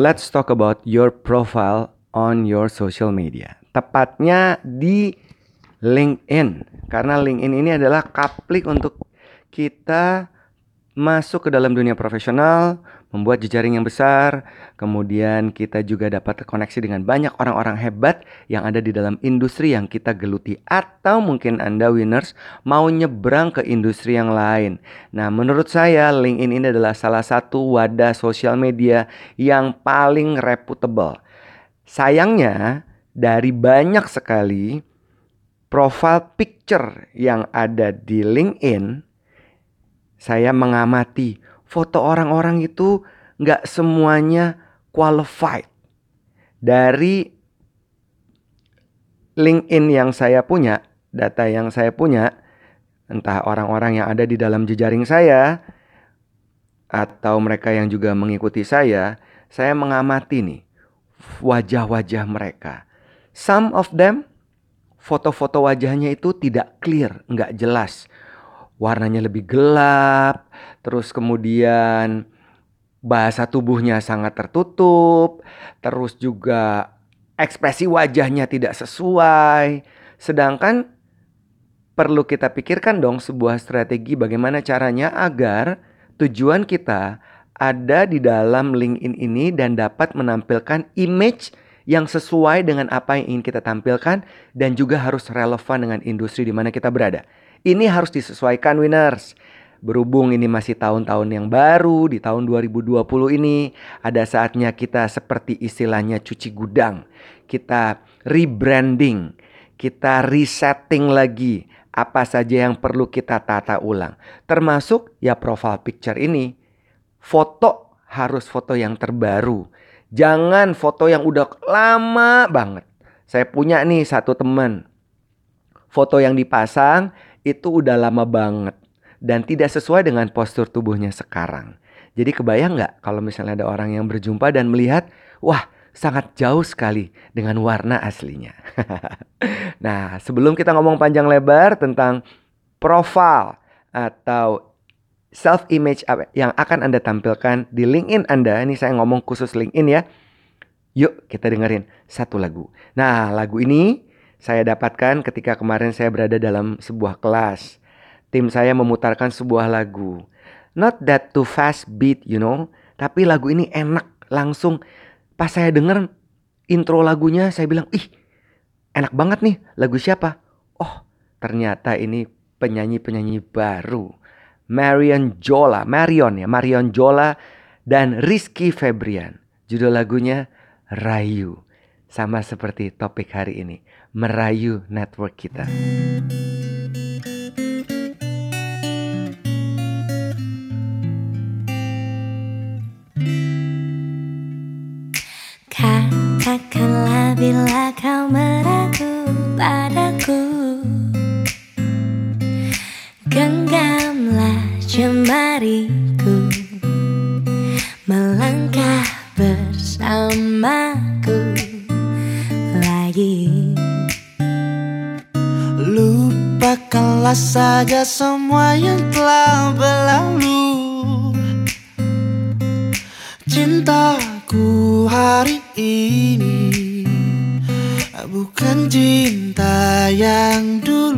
let's talk about your profile on your social media. Tepatnya di LinkedIn. Karena LinkedIn ini adalah kaplik untuk kita masuk ke dalam dunia profesional, membuat jejaring yang besar, kemudian kita juga dapat terkoneksi dengan banyak orang-orang hebat yang ada di dalam industri yang kita geluti atau mungkin Anda winners mau nyebrang ke industri yang lain. Nah, menurut saya LinkedIn ini adalah salah satu wadah sosial media yang paling reputable. Sayangnya dari banyak sekali profile picture yang ada di LinkedIn saya mengamati foto orang-orang itu nggak semuanya qualified. Dari LinkedIn yang saya punya, data yang saya punya, entah orang-orang yang ada di dalam jejaring saya atau mereka yang juga mengikuti saya, saya mengamati nih wajah-wajah mereka. Some of them foto-foto wajahnya itu tidak clear, nggak jelas warnanya lebih gelap, terus kemudian bahasa tubuhnya sangat tertutup, terus juga ekspresi wajahnya tidak sesuai. Sedangkan perlu kita pikirkan dong sebuah strategi bagaimana caranya agar tujuan kita ada di dalam LinkedIn ini dan dapat menampilkan image yang sesuai dengan apa yang ingin kita tampilkan dan juga harus relevan dengan industri di mana kita berada. Ini harus disesuaikan winners. Berhubung ini masih tahun-tahun yang baru di tahun 2020 ini ada saatnya kita seperti istilahnya cuci gudang. Kita rebranding, kita resetting lagi apa saja yang perlu kita tata ulang. Termasuk ya profile picture ini. Foto harus foto yang terbaru. Jangan foto yang udah lama banget. Saya punya nih satu teman. Foto yang dipasang itu udah lama banget dan tidak sesuai dengan postur tubuhnya sekarang. Jadi kebayang nggak kalau misalnya ada orang yang berjumpa dan melihat, wah sangat jauh sekali dengan warna aslinya. nah sebelum kita ngomong panjang lebar tentang profile atau self image yang akan Anda tampilkan di LinkedIn Anda, ini saya ngomong khusus LinkedIn ya. Yuk kita dengerin satu lagu. Nah lagu ini saya dapatkan ketika kemarin saya berada dalam sebuah kelas. Tim saya memutarkan sebuah lagu. Not that too fast beat, you know. Tapi lagu ini enak. Langsung pas saya denger intro lagunya saya bilang, ih enak banget nih lagu siapa? Oh ternyata ini penyanyi-penyanyi baru. Marion Jola, Marion ya, Marion Jola dan Rizky Febrian. Judul lagunya Rayu. Sama seperti topik hari ini merayu network kita. Katakanlah bila kau meragu padaku. Genggamlah jemariku. Melangkah bersamaku Lupakanlah saja semua yang telah berlalu. Cintaku hari ini Bukan cinta yang dulu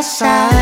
passar.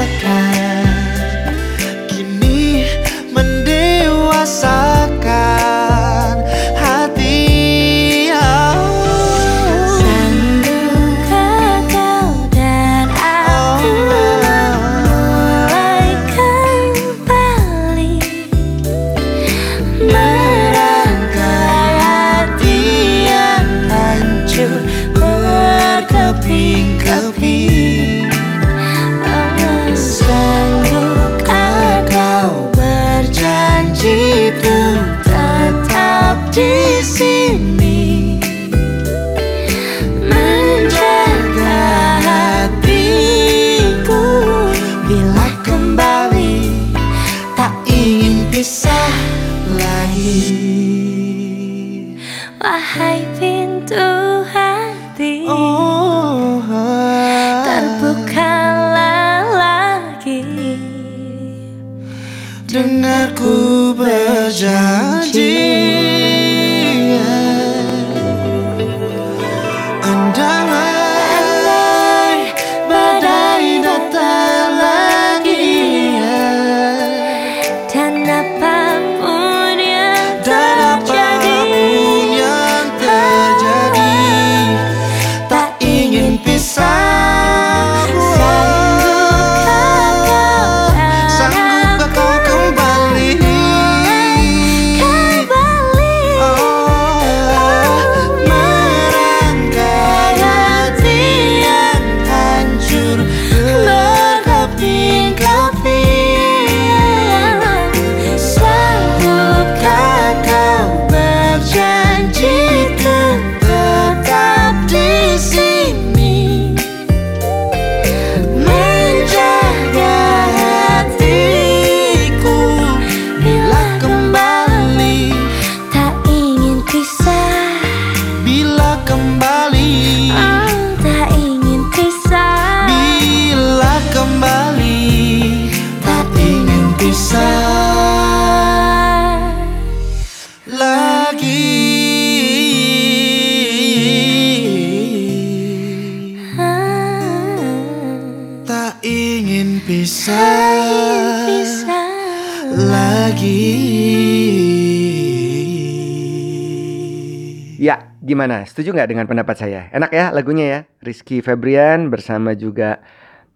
Gimana? Setuju nggak dengan pendapat saya? Enak ya lagunya ya? Rizky Febrian bersama juga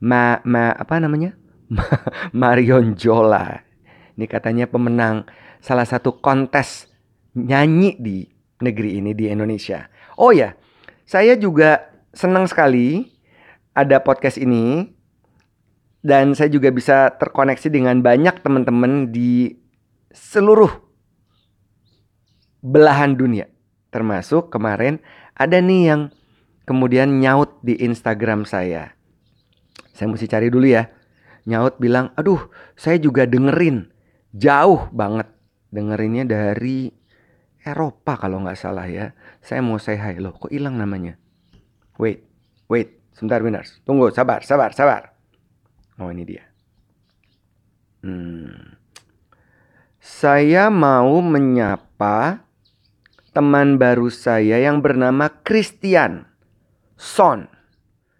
Ma, Ma apa namanya? Marion Jola. Ini katanya pemenang salah satu kontes nyanyi di negeri ini di Indonesia. Oh ya, saya juga senang sekali ada podcast ini dan saya juga bisa terkoneksi dengan banyak teman-teman di seluruh belahan dunia. Termasuk kemarin ada nih yang kemudian nyaut di Instagram saya. Saya mesti cari dulu ya. Nyaut bilang, aduh saya juga dengerin. Jauh banget. Dengerinnya dari Eropa kalau nggak salah ya. Saya mau say hi. Loh kok hilang namanya? Wait, wait. Sebentar winners. Tunggu, sabar, sabar, sabar. Oh ini dia. Hmm. Saya mau menyapa teman baru saya yang bernama Christian Son.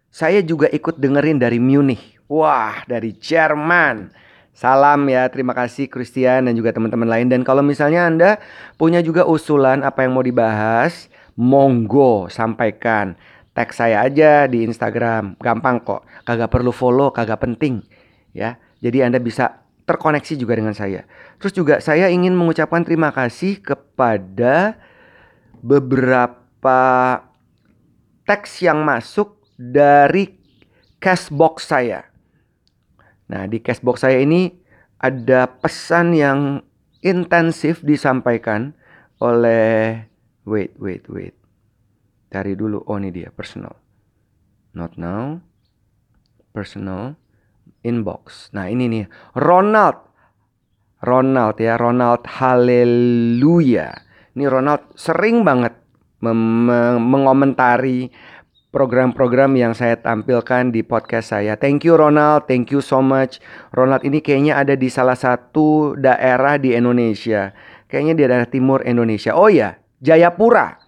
Saya juga ikut dengerin dari Munich. Wah, dari Jerman. Salam ya, terima kasih Christian dan juga teman-teman lain. Dan kalau misalnya Anda punya juga usulan apa yang mau dibahas, monggo sampaikan. Tag saya aja di Instagram, gampang kok. Kagak perlu follow, kagak penting. Ya, jadi Anda bisa terkoneksi juga dengan saya. Terus juga saya ingin mengucapkan terima kasih kepada beberapa teks yang masuk dari cashbox saya. Nah, di cashbox saya ini ada pesan yang intensif disampaikan oleh wait, wait, wait. Cari dulu. Oh, ini dia personal. Not now. Personal inbox. Nah, ini nih Ronald. Ronald ya, Ronald Haleluya. Ini Ronald sering banget mengomentari program-program yang saya tampilkan di podcast saya. Thank you Ronald, thank you so much. Ronald ini kayaknya ada di salah satu daerah di Indonesia. Kayaknya di daerah timur Indonesia. Oh ya, Jayapura.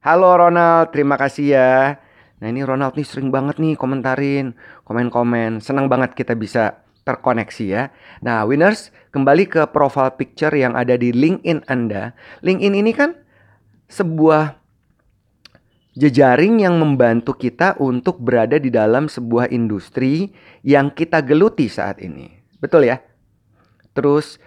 Halo Ronald, terima kasih ya. Nah ini Ronald nih sering banget nih komentarin, komen-komen. Senang banget kita bisa terkoneksi ya. Nah winners, kembali ke profile picture yang ada di LinkedIn Anda. LinkedIn ini kan sebuah jejaring yang membantu kita untuk berada di dalam sebuah industri yang kita geluti saat ini. Betul ya? Terus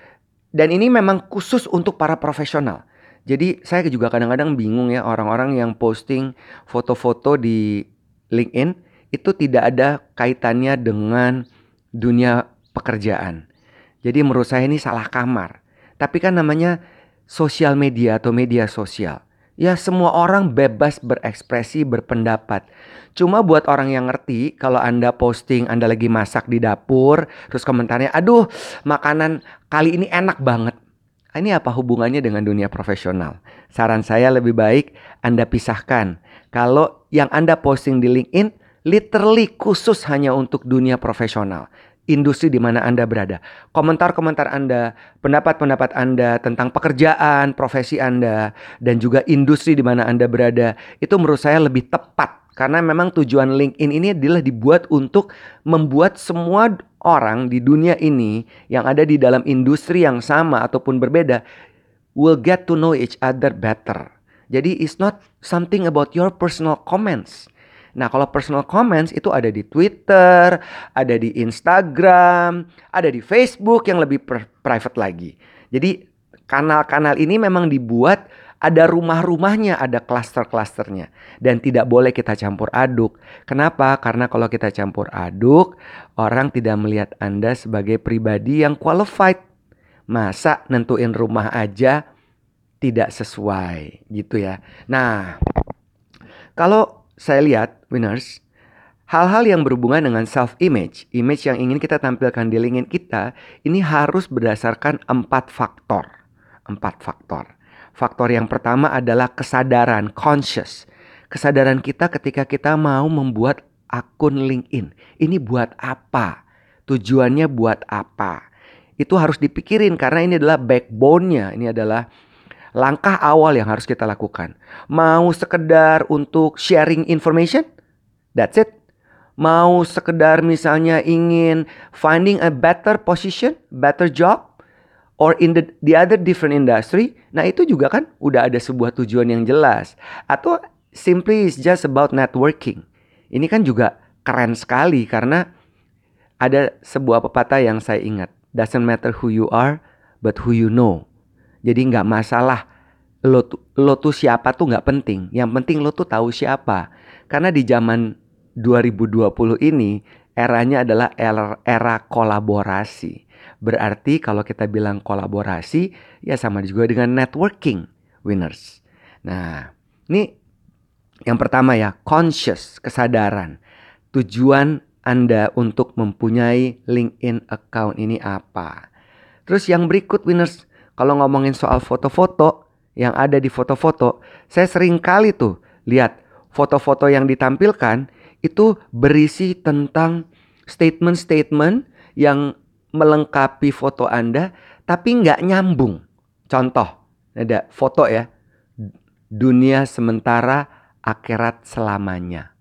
dan ini memang khusus untuk para profesional. Jadi saya juga kadang-kadang bingung ya orang-orang yang posting foto-foto di LinkedIn itu tidak ada kaitannya dengan dunia pekerjaan. Jadi menurut saya ini salah kamar. Tapi kan namanya sosial media atau media sosial. Ya semua orang bebas berekspresi, berpendapat. Cuma buat orang yang ngerti kalau Anda posting Anda lagi masak di dapur, terus komentarnya, "Aduh, makanan kali ini enak banget." Ah, Ini apa hubungannya dengan dunia profesional? Saran saya lebih baik Anda pisahkan. Kalau yang Anda posting di LinkedIn literally khusus hanya untuk dunia profesional. Industri di mana Anda berada. Komentar-komentar Anda, pendapat-pendapat Anda tentang pekerjaan, profesi Anda, dan juga industri di mana Anda berada, itu menurut saya lebih tepat. Karena memang tujuan LinkedIn ini adalah dibuat untuk membuat semua orang di dunia ini yang ada di dalam industri yang sama ataupun berbeda will get to know each other better. Jadi it's not something about your personal comments. Nah, kalau personal comments itu ada di Twitter, ada di Instagram, ada di Facebook yang lebih private lagi. Jadi kanal-kanal ini memang dibuat ada rumah-rumahnya, ada klaster-klasternya dan tidak boleh kita campur aduk. Kenapa? Karena kalau kita campur aduk, orang tidak melihat Anda sebagai pribadi yang qualified. Masa nentuin rumah aja tidak sesuai gitu ya. Nah, kalau saya lihat winners, hal-hal yang berhubungan dengan self image, image yang ingin kita tampilkan di LinkedIn kita, ini harus berdasarkan empat faktor. Empat faktor. Faktor yang pertama adalah kesadaran, conscious. Kesadaran kita ketika kita mau membuat akun LinkedIn. Ini buat apa? Tujuannya buat apa? Itu harus dipikirin karena ini adalah backbone-nya. Ini adalah langkah awal yang harus kita lakukan. Mau sekedar untuk sharing information? That's it. Mau sekedar misalnya ingin finding a better position, better job, or in the, the other different industry, nah itu juga kan udah ada sebuah tujuan yang jelas. Atau simply is just about networking. Ini kan juga keren sekali karena ada sebuah pepatah yang saya ingat. Doesn't matter who you are, but who you know. Jadi nggak masalah lo tuh, lo tuh siapa tuh nggak penting. Yang penting lo tuh tahu siapa. Karena di zaman 2020 ini eranya adalah era, era kolaborasi. Berarti kalau kita bilang kolaborasi ya sama juga dengan networking winners. Nah, ini yang pertama ya, conscious, kesadaran. Tujuan Anda untuk mempunyai LinkedIn account ini apa? Terus yang berikut winners, kalau ngomongin soal foto-foto yang ada di foto-foto, saya sering kali tuh lihat foto-foto yang ditampilkan itu berisi tentang statement-statement yang melengkapi foto Anda tapi nggak nyambung. Contoh, ada foto ya, dunia sementara akhirat selamanya.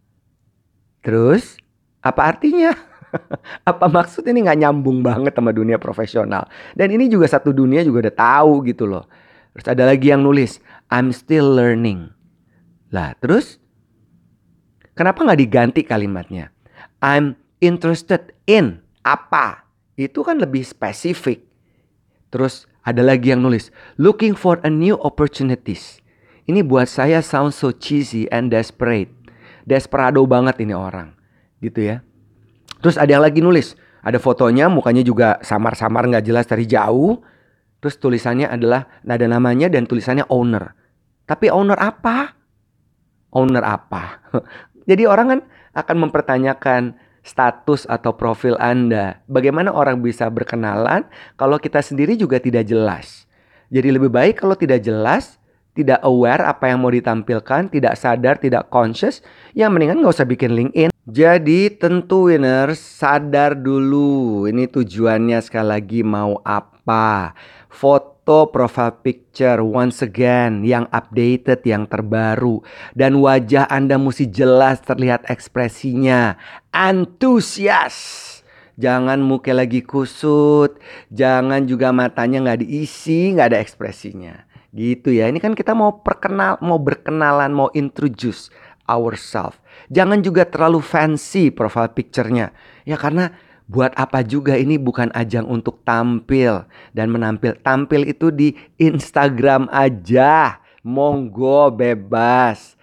Terus apa artinya? apa maksud ini nggak nyambung banget sama dunia profesional? Dan ini juga satu dunia juga udah tahu gitu loh. Terus ada lagi yang nulis, I'm still learning. Lah terus kenapa nggak diganti kalimatnya? I'm interested in apa? Itu kan lebih spesifik. Terus ada lagi yang nulis, looking for a new opportunities. Ini buat saya sound so cheesy and desperate. Desperado banget ini orang. Gitu ya. Terus ada yang lagi nulis, ada fotonya mukanya juga samar-samar nggak jelas dari jauh. Terus tulisannya adalah nada namanya dan tulisannya owner. Tapi owner apa? Owner apa? Jadi orang kan akan mempertanyakan status atau profil Anda. Bagaimana orang bisa berkenalan kalau kita sendiri juga tidak jelas. Jadi lebih baik kalau tidak jelas, tidak aware apa yang mau ditampilkan, tidak sadar, tidak conscious, ya mendingan nggak usah bikin LinkedIn. Jadi tentu winners sadar dulu ini tujuannya sekali lagi mau apa. Foto profile picture once again yang updated, yang terbaru. Dan wajah Anda mesti jelas terlihat ekspresinya. Antusias. Jangan muka lagi kusut. Jangan juga matanya nggak diisi, nggak ada ekspresinya. Gitu ya. Ini kan kita mau perkenal, mau berkenalan, mau introduce ourselves. Jangan juga terlalu fancy profile picture-nya. Ya karena buat apa juga ini bukan ajang untuk tampil dan menampil. Tampil itu di Instagram aja. Monggo bebas.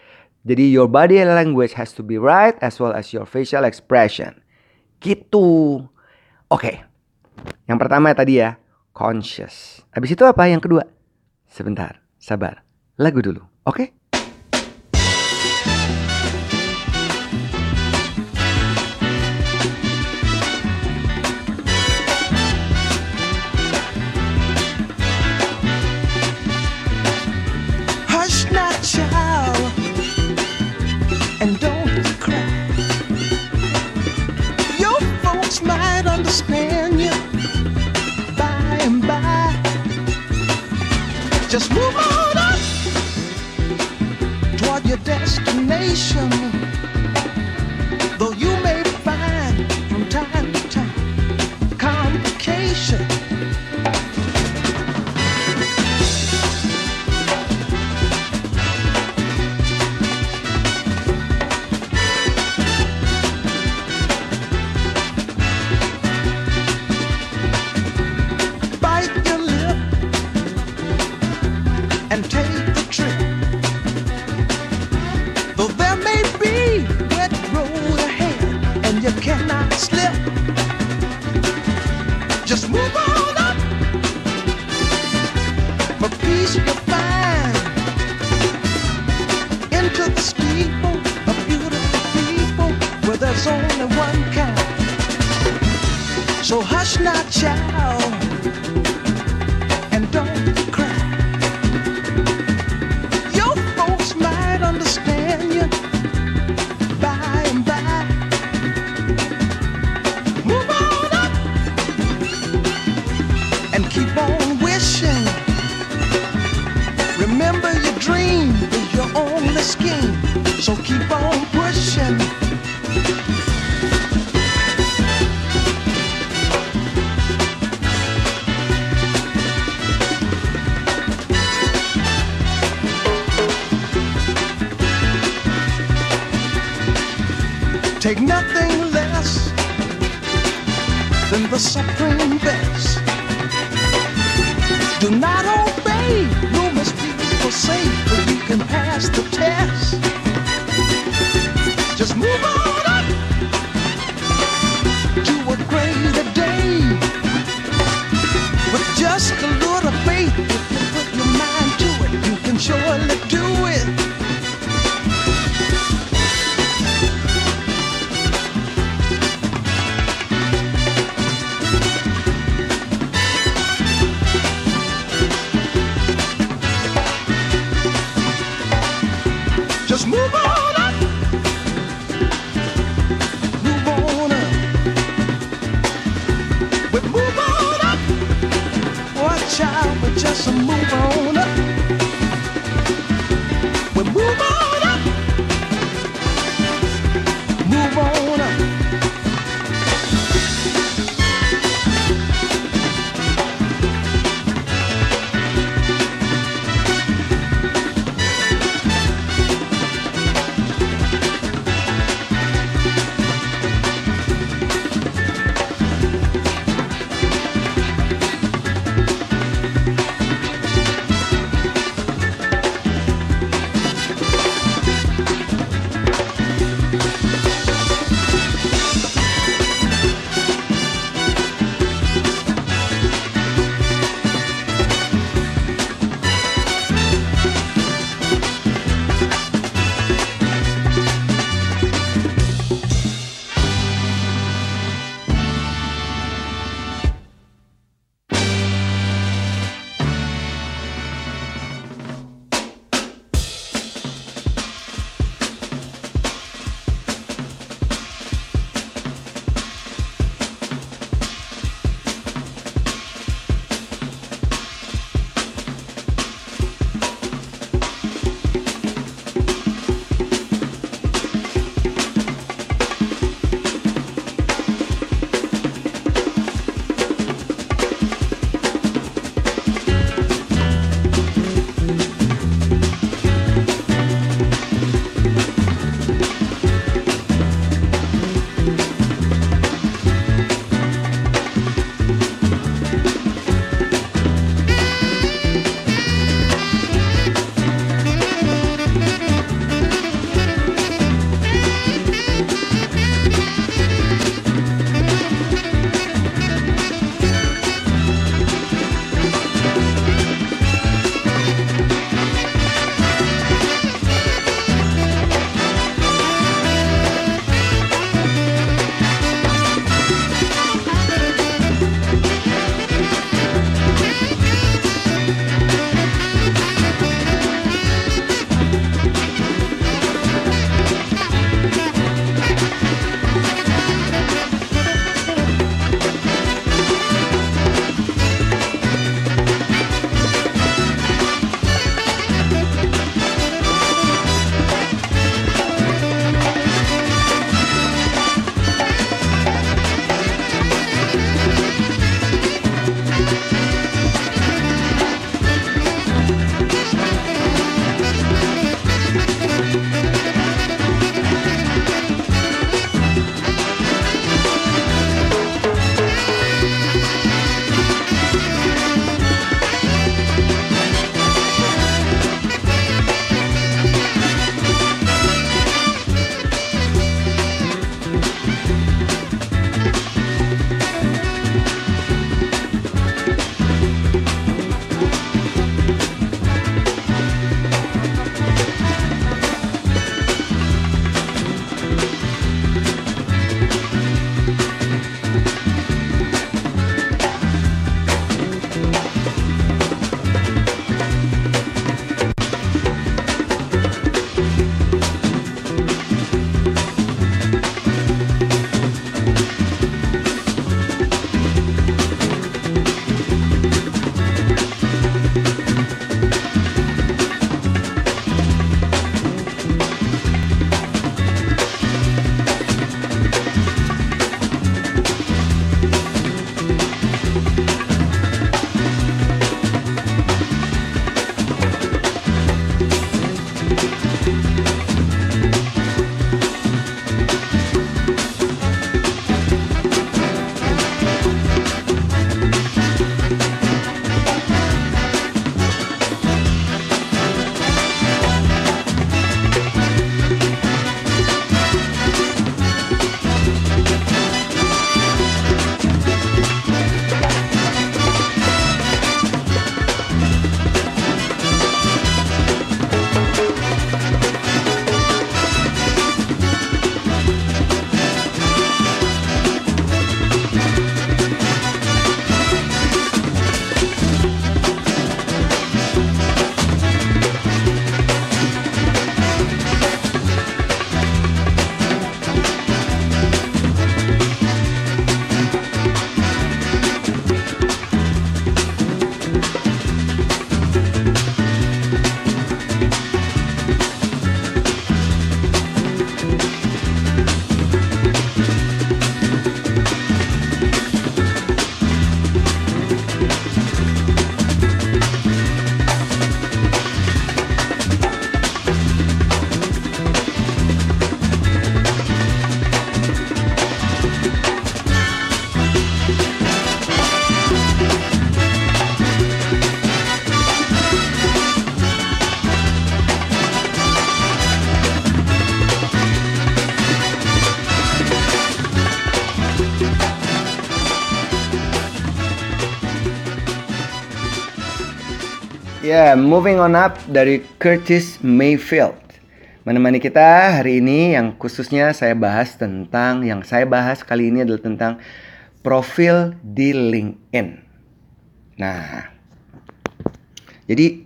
Jadi your body language has to be right as well as your facial expression. Gitu. Oke. Yang pertama tadi ya, conscious. Habis itu apa yang kedua? Sebentar, sabar. Lagu dulu. Oke? Ya, moving on up dari Curtis Mayfield. Menemani kita hari ini yang khususnya saya bahas tentang yang saya bahas kali ini adalah tentang profil di LinkedIn. Nah, jadi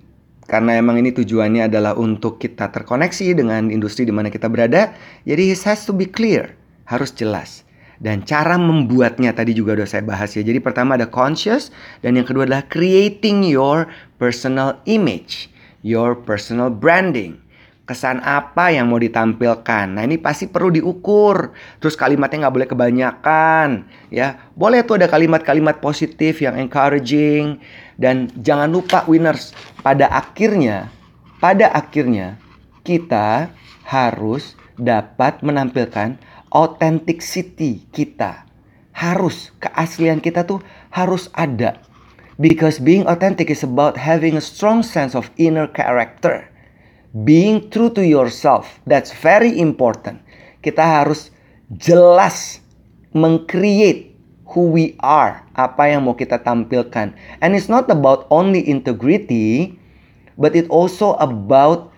karena emang ini tujuannya adalah untuk kita terkoneksi dengan industri di mana kita berada, jadi it has to be clear, harus jelas. Dan cara membuatnya tadi juga udah saya bahas ya. Jadi pertama ada conscious dan yang kedua adalah creating your personal image, your personal branding. Kesan apa yang mau ditampilkan? Nah ini pasti perlu diukur. Terus kalimatnya nggak boleh kebanyakan, ya. Boleh tuh ada kalimat-kalimat positif yang encouraging dan jangan lupa winners. Pada akhirnya, pada akhirnya kita harus dapat menampilkan authenticity kita. Harus keaslian kita tuh harus ada. Because being authentic is about having a strong sense of inner character. Being true to yourself, that's very important. Kita harus jelas mengcreate who we are, apa yang mau kita tampilkan. And it's not about only integrity, but it also about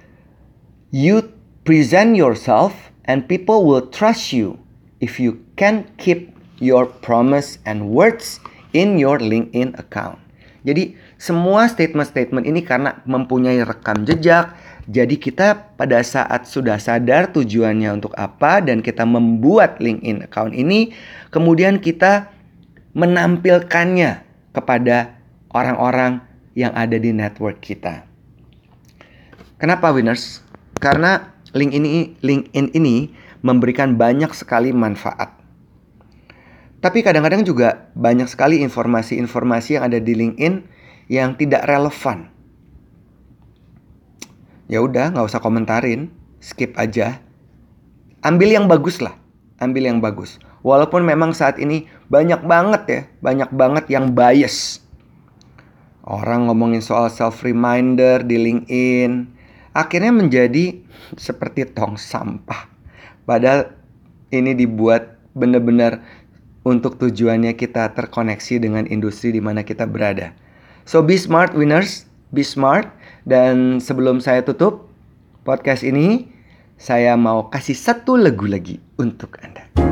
you present yourself and people will trust you if you can keep your promise and words in your LinkedIn account. Jadi semua statement-statement ini karena mempunyai rekam jejak, jadi kita pada saat sudah sadar tujuannya untuk apa dan kita membuat LinkedIn account ini, kemudian kita menampilkannya kepada orang-orang yang ada di network kita. Kenapa winners? Karena LinkedIn ini, LinkedIn ini memberikan banyak sekali manfaat. Tapi kadang-kadang juga banyak sekali informasi-informasi yang ada di LinkedIn yang tidak relevan. Ya udah, nggak usah komentarin, skip aja. Ambil yang bagus lah, ambil yang bagus. Walaupun memang saat ini banyak banget ya, banyak banget yang bias. Orang ngomongin soal self reminder di LinkedIn, akhirnya menjadi seperti tong sampah. Padahal ini dibuat benar-benar untuk tujuannya kita terkoneksi dengan industri di mana kita berada. So be smart winners, be smart. Dan sebelum saya tutup podcast ini, saya mau kasih satu lagu lagi untuk Anda.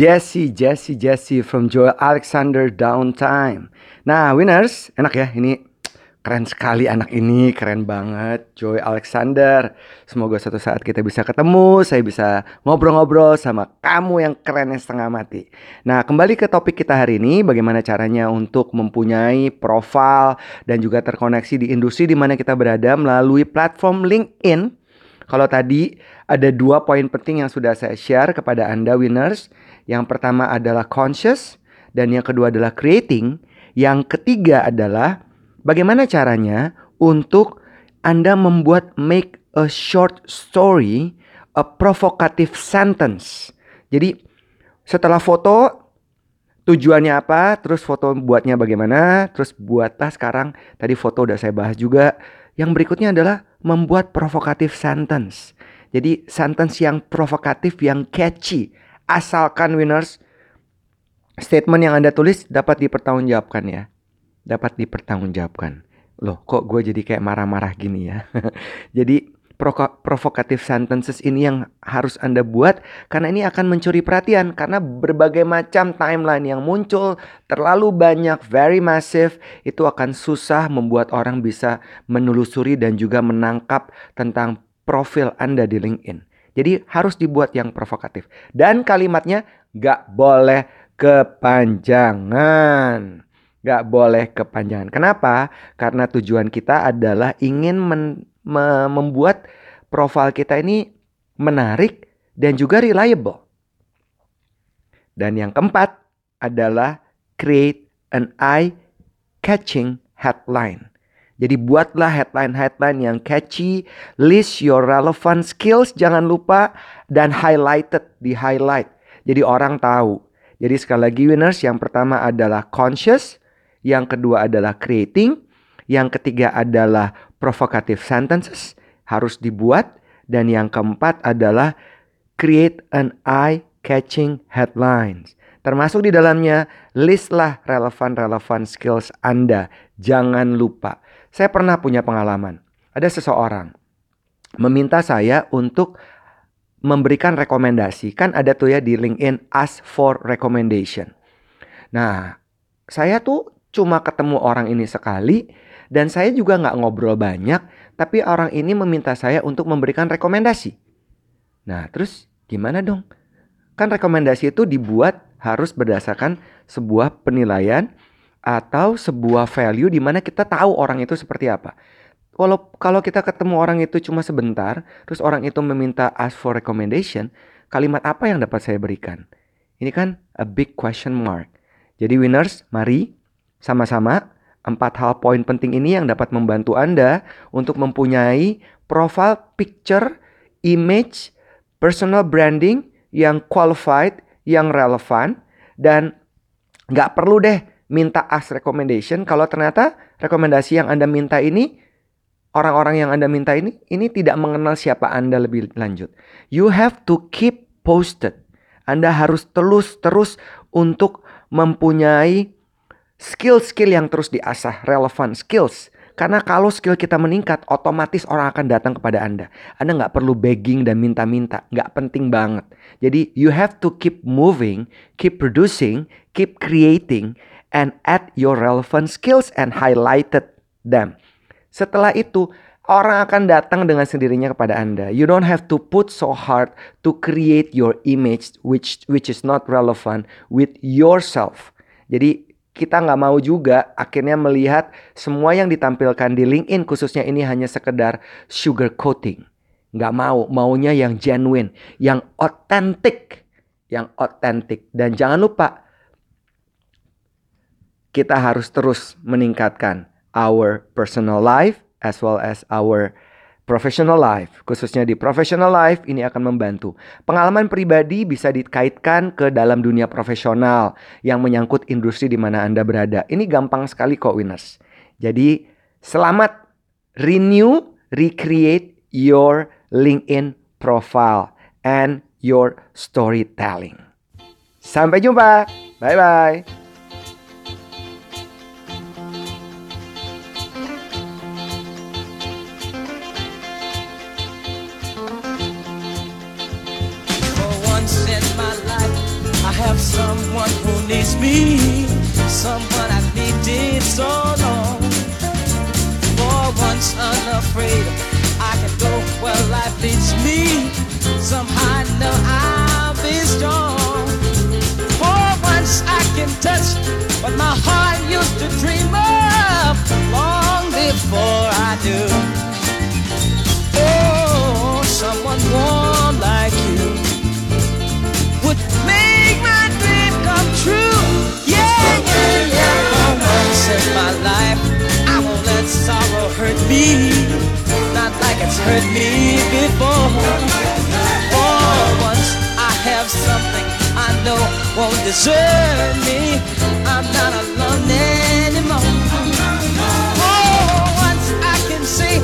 Jesse, Jesse, Jesse from Joel Alexander Downtime. Nah, winners, enak ya ini keren sekali anak ini, keren banget Joy Alexander. Semoga suatu saat kita bisa ketemu, saya bisa ngobrol-ngobrol sama kamu yang keren yang setengah mati. Nah, kembali ke topik kita hari ini, bagaimana caranya untuk mempunyai profil dan juga terkoneksi di industri di mana kita berada melalui platform LinkedIn. Kalau tadi ada dua poin penting yang sudah saya share kepada Anda winners. Yang pertama adalah conscious dan yang kedua adalah creating. Yang ketiga adalah bagaimana caranya untuk Anda membuat make a short story a provocative sentence. Jadi setelah foto tujuannya apa, terus foto buatnya bagaimana, terus buatlah sekarang tadi foto udah saya bahas juga. Yang berikutnya adalah membuat provocative sentence. Jadi sentence yang provokatif, yang catchy. Asalkan winners statement yang Anda tulis dapat dipertanggungjawabkan ya. Dapat dipertanggungjawabkan. Loh, kok gue jadi kayak marah-marah gini ya. jadi provokatif sentences ini yang harus Anda buat karena ini akan mencuri perhatian karena berbagai macam timeline yang muncul terlalu banyak very massive itu akan susah membuat orang bisa menelusuri dan juga menangkap tentang profil Anda di LinkedIn. Jadi harus dibuat yang provokatif. Dan kalimatnya gak boleh kepanjangan. Gak boleh kepanjangan. Kenapa? Karena tujuan kita adalah ingin men, me, membuat profil kita ini menarik dan juga reliable. Dan yang keempat adalah create an eye-catching headline. Jadi buatlah headline-headline yang catchy, list your relevant skills jangan lupa dan highlighted di highlight. Jadi orang tahu. Jadi sekali lagi winners yang pertama adalah conscious, yang kedua adalah creating, yang ketiga adalah provocative sentences harus dibuat dan yang keempat adalah create an eye catching headlines. Termasuk di dalamnya listlah relevan-relevan skills Anda. Jangan lupa. Saya pernah punya pengalaman. Ada seseorang meminta saya untuk memberikan rekomendasi. Kan ada tuh ya di LinkedIn ask for recommendation. Nah, saya tuh cuma ketemu orang ini sekali dan saya juga nggak ngobrol banyak, tapi orang ini meminta saya untuk memberikan rekomendasi. Nah, terus gimana dong? Kan rekomendasi itu dibuat harus berdasarkan sebuah penilaian atau sebuah value di mana kita tahu orang itu seperti apa. Walau kalau kita ketemu orang itu cuma sebentar, terus orang itu meminta ask for recommendation, kalimat apa yang dapat saya berikan? Ini kan a big question mark. Jadi winners, mari sama-sama empat hal poin penting ini yang dapat membantu Anda untuk mempunyai profile picture, image, personal branding yang qualified, yang relevan, dan nggak perlu deh minta ask recommendation kalau ternyata rekomendasi yang Anda minta ini orang-orang yang Anda minta ini ini tidak mengenal siapa Anda lebih lanjut. You have to keep posted. Anda harus terus terus untuk mempunyai skill-skill yang terus diasah, relevan skills. Karena kalau skill kita meningkat, otomatis orang akan datang kepada Anda. Anda nggak perlu begging dan minta-minta, nggak penting banget. Jadi you have to keep moving, keep producing, keep creating, and add your relevant skills and highlighted them. Setelah itu, orang akan datang dengan sendirinya kepada Anda. You don't have to put so hard to create your image which which is not relevant with yourself. Jadi kita nggak mau juga akhirnya melihat semua yang ditampilkan di LinkedIn khususnya ini hanya sekedar sugar coating. Nggak mau, maunya yang genuine, yang authentic, yang authentic. Dan jangan lupa kita harus terus meningkatkan our personal life as well as our professional life. Khususnya di professional life ini akan membantu. Pengalaman pribadi bisa dikaitkan ke dalam dunia profesional yang menyangkut industri di mana Anda berada. Ini gampang sekali kok winners. Jadi selamat renew, recreate your LinkedIn profile and your storytelling. Sampai jumpa. Bye bye. Someone I needed so long. For once unafraid, I can go where life leads me. Somehow I know I'll be strong. For once I can touch what my heart used to dream of long before I do. It's hurt me before. For once, I have something I know won't desert me. I'm not alone anymore. For once, I can say,